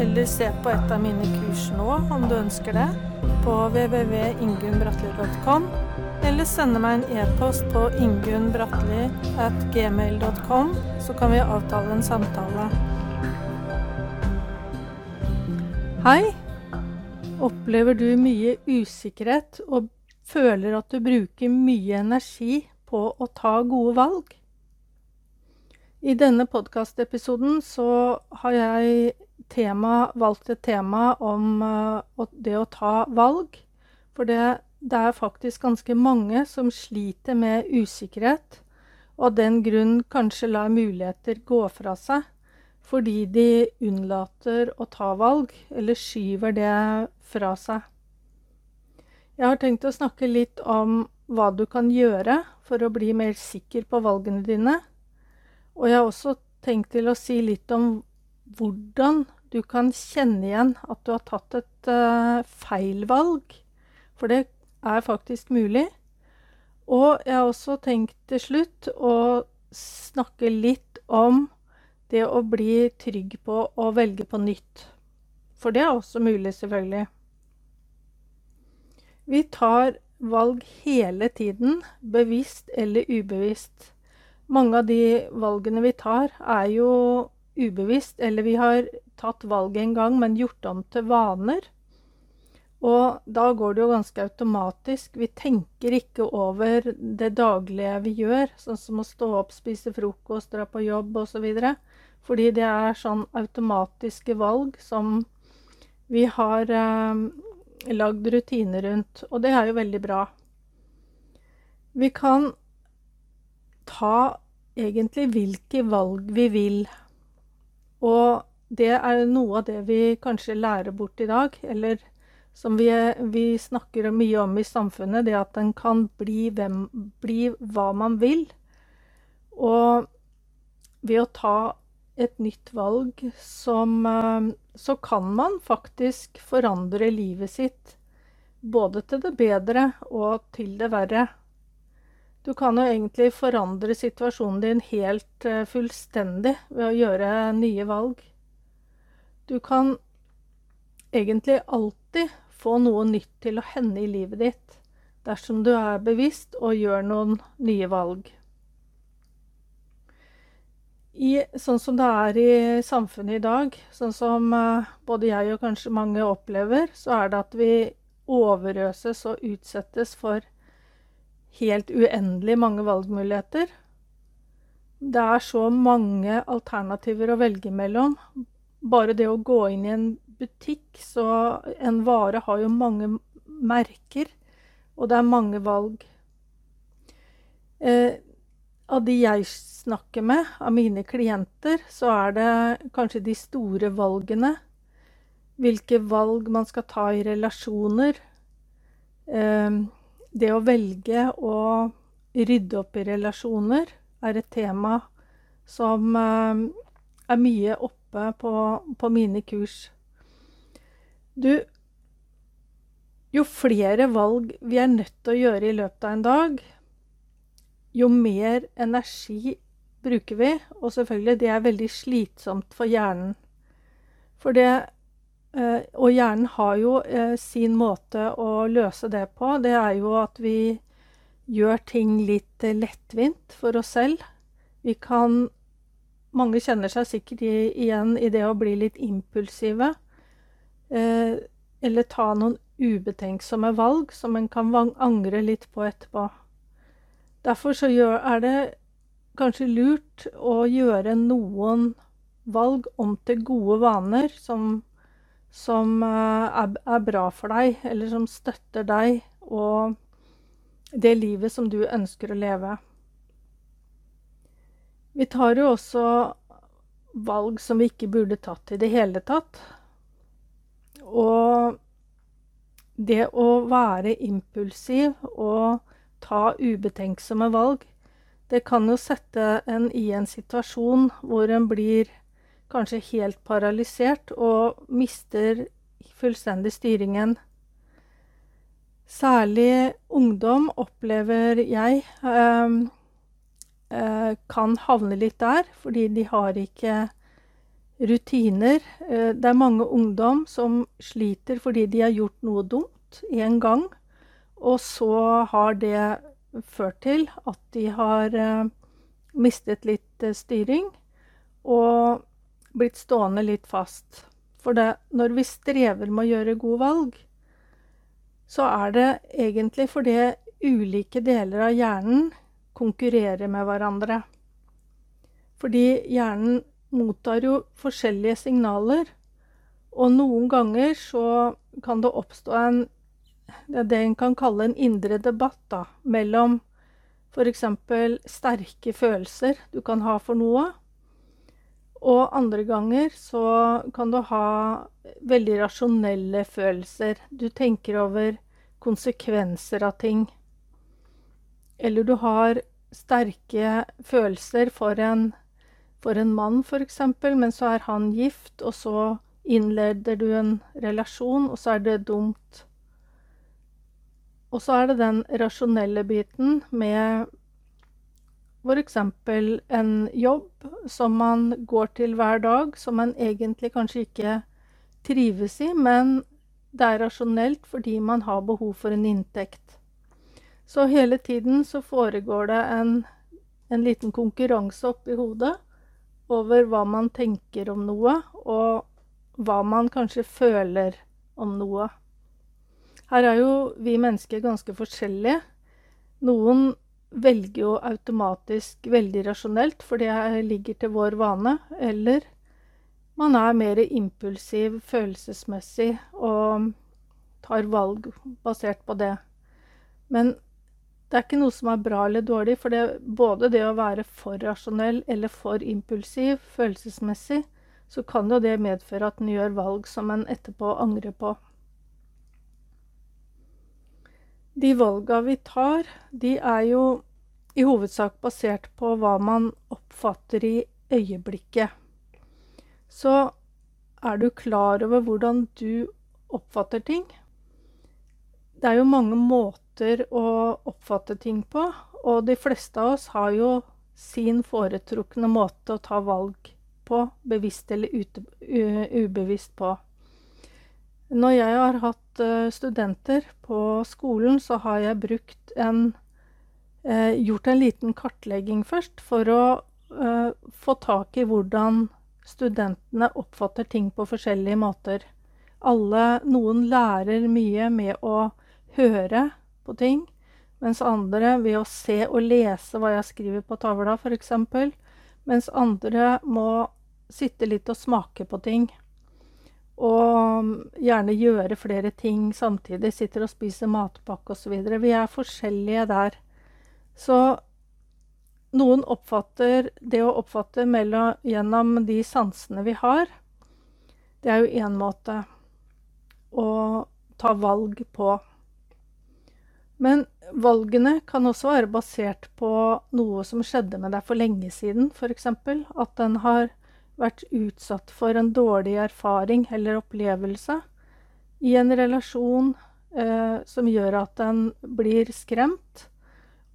eller se på et av mine kurs nå om du ønsker det, på www.ingunnbratli.com, eller sende meg en e-post på ingunnbratli.gmail.com, så kan vi avtale en samtale. Hei! Opplever du mye usikkerhet og føler at du bruker mye energi på å ta gode valg? I denne podkastepisoden så har jeg tema, valgt et tema om uh, det å ta valg. For det, det, er faktisk ganske mange som sliter med usikkerhet, og av den grunn kanskje lar muligheter gå fra seg fordi de unnlater å ta valg, eller skyver det fra seg. Jeg har tenkt å snakke litt om hva du kan gjøre for å bli mer sikker på valgene dine og jeg har også tenkt til å si litt om hvordan du kan kjenne igjen at du har tatt et uh, feil valg. For det er faktisk mulig. Og jeg har også tenkt til slutt å snakke litt om det å bli trygg på å velge på nytt. For det er også mulig, selvfølgelig. Vi tar valg hele tiden, bevisst eller ubevisst mange av de valgene vi tar, er jo ubevisst, eller vi har tatt valget en gang, men gjort om til vaner. Og da går det jo ganske automatisk. Vi tenker ikke over det daglige vi gjør, sånn som å stå opp, spise frokost, dra på jobb osv. Fordi det er sånn automatiske valg som vi har eh, lagd rutiner rundt. Og det er jo veldig bra. Vi kan ta egentlig hvilke valg vi vil. Og det er noe av det vi kanskje lærer bort i dag, eller som vi, vi snakker mye om i samfunnet, det at en kan bli, hvem, bli hva man vil. Og ved å ta et nytt valg som eh, Så kan man faktisk forandre livet sitt både til det bedre og til det verre. Du kan jo egentlig forandre situasjonen din helt uh, fullstendig ved å gjøre nye valg. Du kan egentlig alltid få noe nytt til å hende i livet ditt dersom du er bevisst og gjør noen nye valg. I, sånn som det er i samfunnet i dag, sånn som uh, både jeg og kanskje mange opplever, så er det at vi overøses og utsettes for helt uendelig mange valgmuligheter. Det er så mange alternativer å velge mellom. Bare det å gå inn i en butikk, så en vare har jo mange merker, og det er mange valg. Eh, av de jeg snakker med, av mine klienter, så er det kanskje de store valgene. Hvilke valg man skal ta i relasjoner. Eh, det å velge å rydde opp i relasjoner er et tema som eh, er mye oppe på, på mine kurs. Du, jo flere valg vi er nødt til å gjøre i løpet av en dag, jo mer energi bruker vi. Og selvfølgelig, det er veldig slitsomt for hjernen. For det Eh, og hjernen har jo eh, sin måte å løse det på. Det er jo at vi gjør ting litt lettvint for oss selv. Vi kan Mange kjenner seg sikkert igjen i det å bli litt impulsive. Eller ta noen ubetenksomme valg som en kan angre litt på etterpå. Derfor så er det kanskje lurt å gjøre noen valg om til gode vaner som som eh, er, er, bra for deg, eller som støtter deg og det livet som du ønsker å leve. Vi tar jo også valg som vi ikke burde tatt i det hele tatt. Og det å være impulsiv og ta ubetenksomme valg, det kan jo sette en i en situasjon hvor en blir kanskje helt paralysert og mister fullstendig styringen. Særlig ungdom opplever jeg eh, eh, kan havne litt der, fordi de har ikke rutiner. Eh, det er mange ungdom som sliter fordi de har gjort noe dumt én gang, og så har det ført til at de har eh, mistet litt styring og blitt stående litt fast. For det, når vi strever med å gjøre gode valg, så er det egentlig fordi ulike deler av hjernen konkurrerer med hverandre. Fordi hjernen mottar jo forskjellige signaler, og noen ganger så kan det oppstå en det en kan kalle en indre debatt da, mellom f.eks. sterke følelser du kan ha for noe, og andre ganger så kan du ha veldig rasjonelle følelser. Du tenker over konsekvenser av ting. Eller du har sterke følelser for en, for en mann, f.eks., men så er han gift, og så innleder du en relasjon, og så er det dumt. Og så er det den rasjonelle biten med f.eks. en jobb som man går til hver dag, som man egentlig kanskje ikke trives i, men det er rasjonelt fordi man har behov for en inntekt. Så hele tiden så foregår det en, en liten konkurranse oppi hodet over hva man tenker om noe, og hva man kanskje føler om noe. Her er jo vi mennesker ganske forskjellige. Noen velger jo automatisk veldig rasjonelt, for det ligger til vår vane. Eller man er mer impulsiv følelsesmessig og tar valg basert på det. Men det er ikke noe som er bra eller dårlig, for det, både det å være for rasjonell eller for impulsiv følelsesmessig, så kan jo det medføre at en gjør valg som en etterpå angrer på. De valga vi tar, de er jo i hovedsak basert på hva man oppfatter i øyeblikket. Så er du klar over hvordan du oppfatter ting? Det er jo mange måter å oppfatte ting på, og de fleste av oss har jo sin foretrukne måte å ta valg på, bevisst eller ute, ubevisst på. Når jeg har hatt uh, studenter på skolen, så har jeg brukt en eh, Gjort en liten kartlegging først for å eh, få tak i hvordan studentene oppfatter ting på forskjellige måter. Alle, noen lærer mye med å høre på ting, mens andre ved å se og lese hva jeg skriver på tavla, f.eks. Mens andre må sitte litt og smake på ting. Og gjerne gjøre flere ting samtidig. Sitter og spiser matpakke osv. Vi er forskjellige der. Så noen oppfatter Det å oppfatte mellom, gjennom de sansene vi har, det er jo én måte å ta valg på. Men valgene kan også være basert på noe som skjedde med deg for lenge siden, f.eks. At den har vært utsatt for en dårlig erfaring eller opplevelse i en relasjon eh, som gjør at en blir skremt.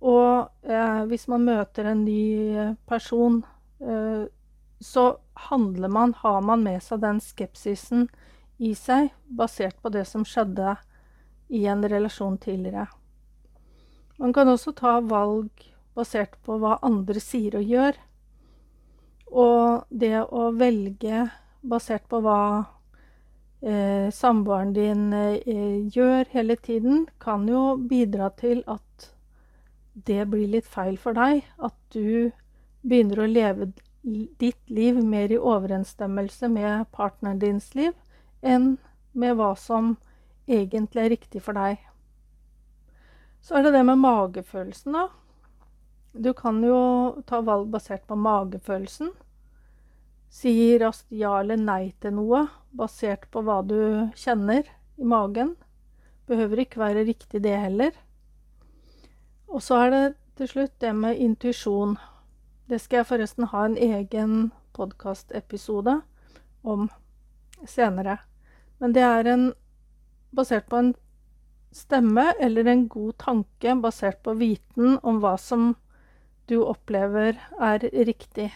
Og eh, hvis man møter en ny person, eh, så handler man, har man med seg den skepsisen i seg, basert på det som skjedde i en relasjon tidligere. Man kan også ta valg basert på hva andre sier og gjør. Og det å velge basert på hva eh, samboeren din eh, gjør hele tiden, kan jo bidra til at det blir litt feil for deg. At du begynner å leve ditt liv mer i overensstemmelse med partneren dins liv enn med hva som egentlig er riktig for deg. Så er det det med magefølelsen, da. Du kan jo ta valg basert på magefølelsen. Si raskt ja eller nei til noe basert på hva du kjenner i magen. Behøver ikke være riktig, det heller. Og så er det til slutt det med intuisjon. Det skal jeg forresten ha en egen podkastepisode om senere. Men det er en basert på en stemme eller en god tanke basert på viten om hva som du opplever er riktig.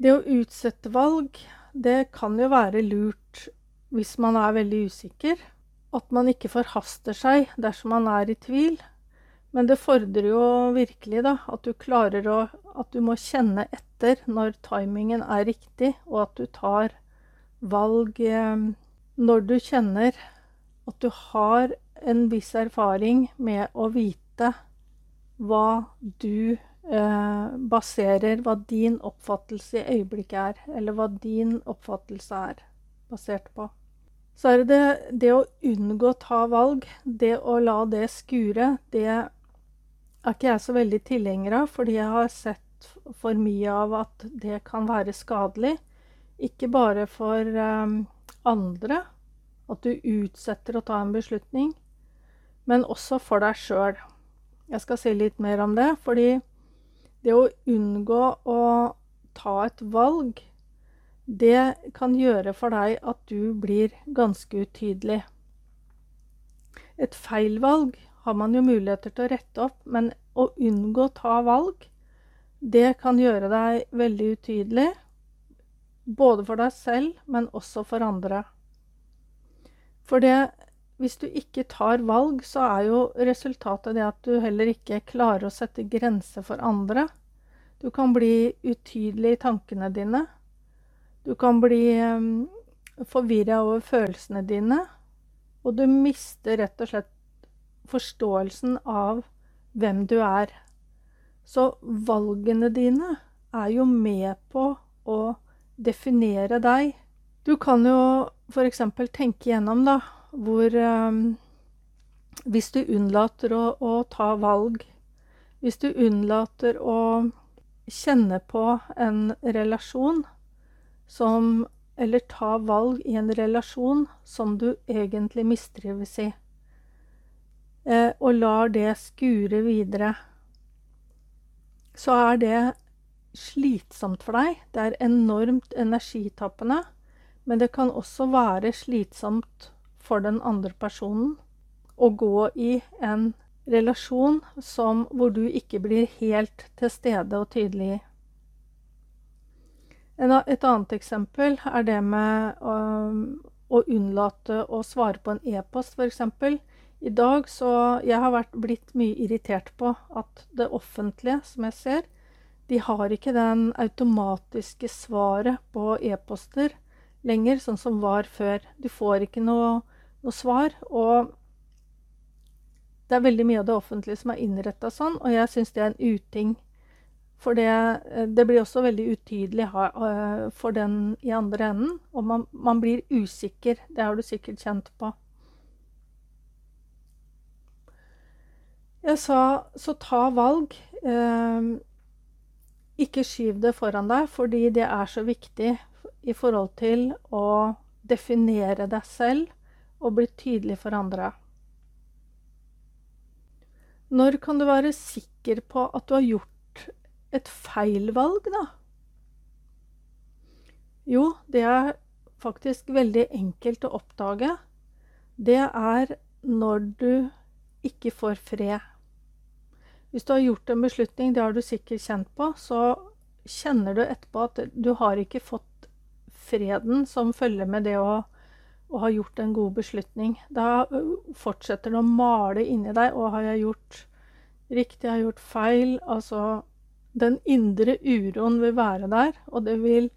Det å utsette valg, det kan jo være lurt hvis man er veldig usikker. At man ikke forhaster seg dersom man er i tvil. Men det fordrer jo virkelig da, at du klarer å At du må kjenne etter når timingen er riktig, og at du tar valg eh, når du kjenner at du har en viss erfaring med å vite hva du eh, baserer Hva din oppfattelse i øyeblikket er, eller hva din oppfattelse er basert på. Så er det det, å unngå å ta valg, det å la det skure, det er ikke jeg så veldig tilhenger av, fordi jeg har sett for mye av at det kan være skadelig. Ikke bare for um, andre, at du utsetter å ta en beslutning, men også for deg sjøl. Jeg skal si litt mer om det, fordi det å unngå å ta et valg, det kan gjøre for deg at du blir ganske utydelig. Et feil valg har man jo muligheter til å rette opp, men å unngå å ta valg, det kan gjøre deg veldig utydelig. Både for deg selv, men også for andre. For det, hvis du ikke tar valg, så er jo resultatet det at du heller ikke klarer å sette grenser for andre. Du kan bli utydelig i tankene dine. Du kan bli um, forvirra over følelsene dine. Og du mister rett og slett forståelsen av hvem du er. Så valgene dine er jo med på å definere deg. Du kan jo f.eks. tenke gjennom, da, hvor um, Hvis du unnlater å, å, ta valg, hvis du unnlater å kjenne på en relasjon som Eller ta valg i en relasjon som du egentlig mistrives i, eh, og lar det skure videre, så er det slitsomt for deg. Det er enormt energitappende. Men det kan også være slitsomt for den andre personen å gå i en relasjon som, hvor du ikke blir helt til stede og tydelig. Et annet eksempel er det med å, å unnlate å svare på en e-post, f.eks. I dag så Jeg har vært, blitt mye irritert på at det offentlige, som jeg ser, de har ikke den automatiske svaret på e-poster lenger, sånn som var før. Du får ikke noe, noe svar. Og det er veldig mye av det offentlige som er innretta sånn, og jeg syns det er en uting. For det, det, blir også veldig utydelig eh, for den i andre enden. Og man, man, blir usikker. Det har du sikkert kjent på. Jeg sa så ta valg. Eh, ikke skyv det foran deg, fordi det er så viktig i forhold til å definere deg selv og blitt tydelig for andre. Når kan du være sikker på at du har gjort et feil valg, da? Jo, det er faktisk veldig enkelt å oppdage. Det er når du ikke får fred. Hvis du har gjort en beslutning, det har du sikkert kjent på, så kjenner du etterpå at du har ikke fått freden som følger med det å, å har gjort en god beslutning. Da fortsetter det å male inni deg. Og har jeg gjort riktig, har jeg gjort feil? Altså Den indre uroen vil være der, og det vil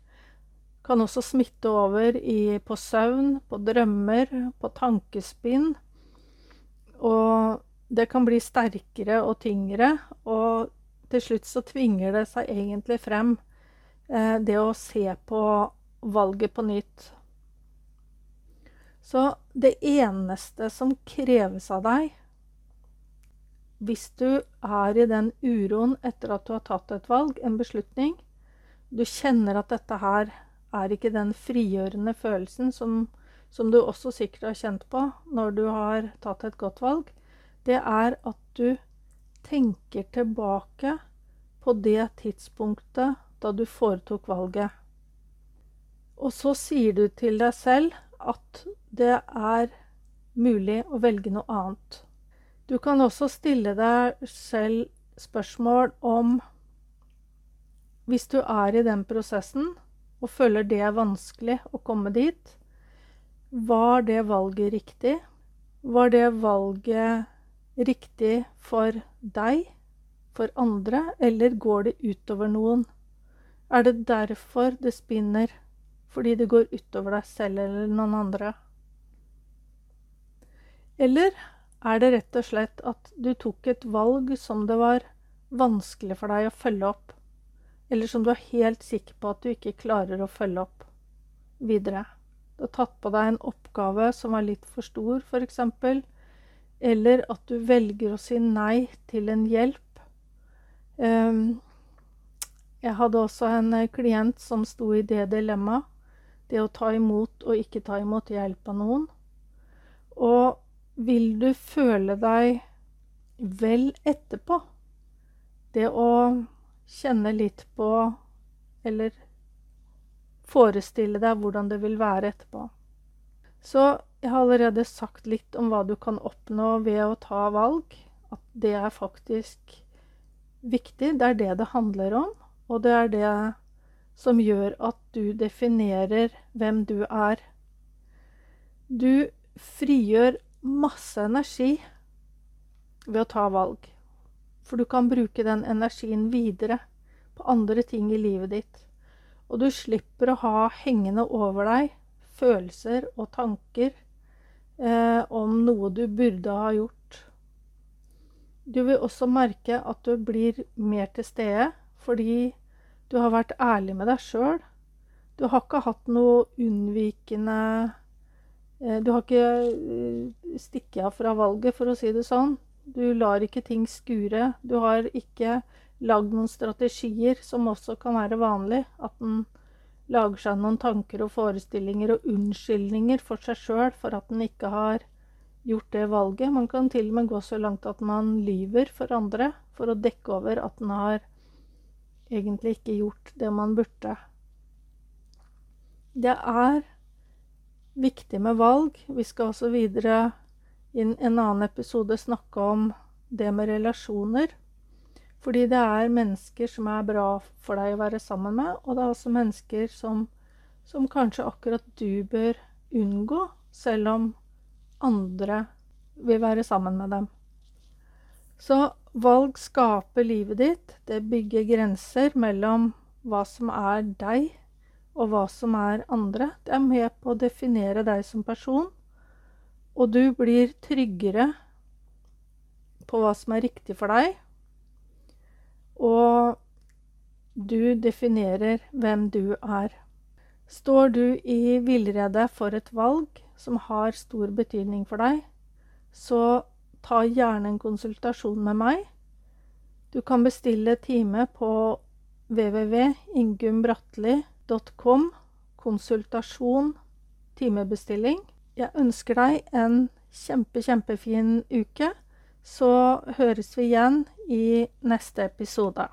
kan også smitte over i, på søvn, på drømmer, på tankespinn. Og det kan bli sterkere og tyngre, og til slutt så tvinger det seg egentlig frem eh, det å se på valget på nytt. Så det eneste som kreves av deg hvis du er i den uroen etter at du har tatt et valg, en beslutning Du kjenner at dette her er ikke den frigjørende følelsen som, som du også sikkert har kjent på når du har tatt et godt valg, det er at du tenker tilbake på det tidspunktet da du foretok valget. Og så sier du til deg selv at det er mulig å velge noe annet. Du kan også stille deg selv spørsmål om Hvis du er i den prosessen og føler det er vanskelig å komme dit, var det valget riktig? Var det valget riktig for deg, for andre, eller går det utover noen? Er det derfor det spinner? Fordi det går utover deg selv eller noen andre? Eller er det rett og slett at du tok et valg som det var vanskelig for deg å følge opp, eller som du er helt sikker på at du ikke klarer å følge opp videre? Du har tatt på deg en oppgave som var litt for stor, f.eks., eller at du velger å si nei til en hjelp. Um, jeg hadde også en klient som sto i det dilemmaet. Det å ta imot og ikke ta imot hjelp av noen. Og vil du føle deg vel etterpå? Det å kjenne litt på, eller forestille deg hvordan det vil være etterpå. Så jeg har allerede sagt litt om hva du kan oppnå ved å ta valg. At det er faktisk viktig. Det er det det handler om. Og det er det som gjør at du definerer hvem du er. Du frigjør masse energi ved å ta valg. For du kan bruke den energien videre på andre ting i livet ditt. Og du slipper å ha hengende over deg følelser og tanker eh, om noe du burde ha gjort. Du vil også merke at du blir mer til stede fordi du har vært ærlig med deg sjøl. Du har ikke hatt noe unnvikende Eh, du har ikke eh, stikket av fra valget, for å si det sånn. Du lar ikke ting skure. Du har ikke lagd noen strategier, som også kan være vanlig. At en lager seg noen tanker og forestillinger og unnskyldninger for seg sjøl for at en ikke har gjort det valget. Man kan til og med gå så langt at man lyver for andre for å dekke over at en har egentlig ikke gjort det man burde. Det er viktig med valg. Vi skal også videre i en annen episode snakke om det med relasjoner. Fordi det er mennesker som er bra for deg å være sammen med, og det er også mennesker som, som kanskje akkurat du bør unngå, selv om andre vil være sammen med dem. Så valg skaper livet ditt. Det bygger grenser mellom hva som er deg, og hva som er andre. Det er med på å definere deg som person, og du blir tryggere på hva som er riktig for deg. Og du definerer hvem du er. Står du i villrede for et valg som har stor betydning for deg, så ta gjerne en konsultasjon med meg. Du kan bestille time på www.ingumbratli.com konsultasjon, timebestilling. Jeg ønsker deg en kjempe, kjempefin uke. Så høres vi igjen i neste episode.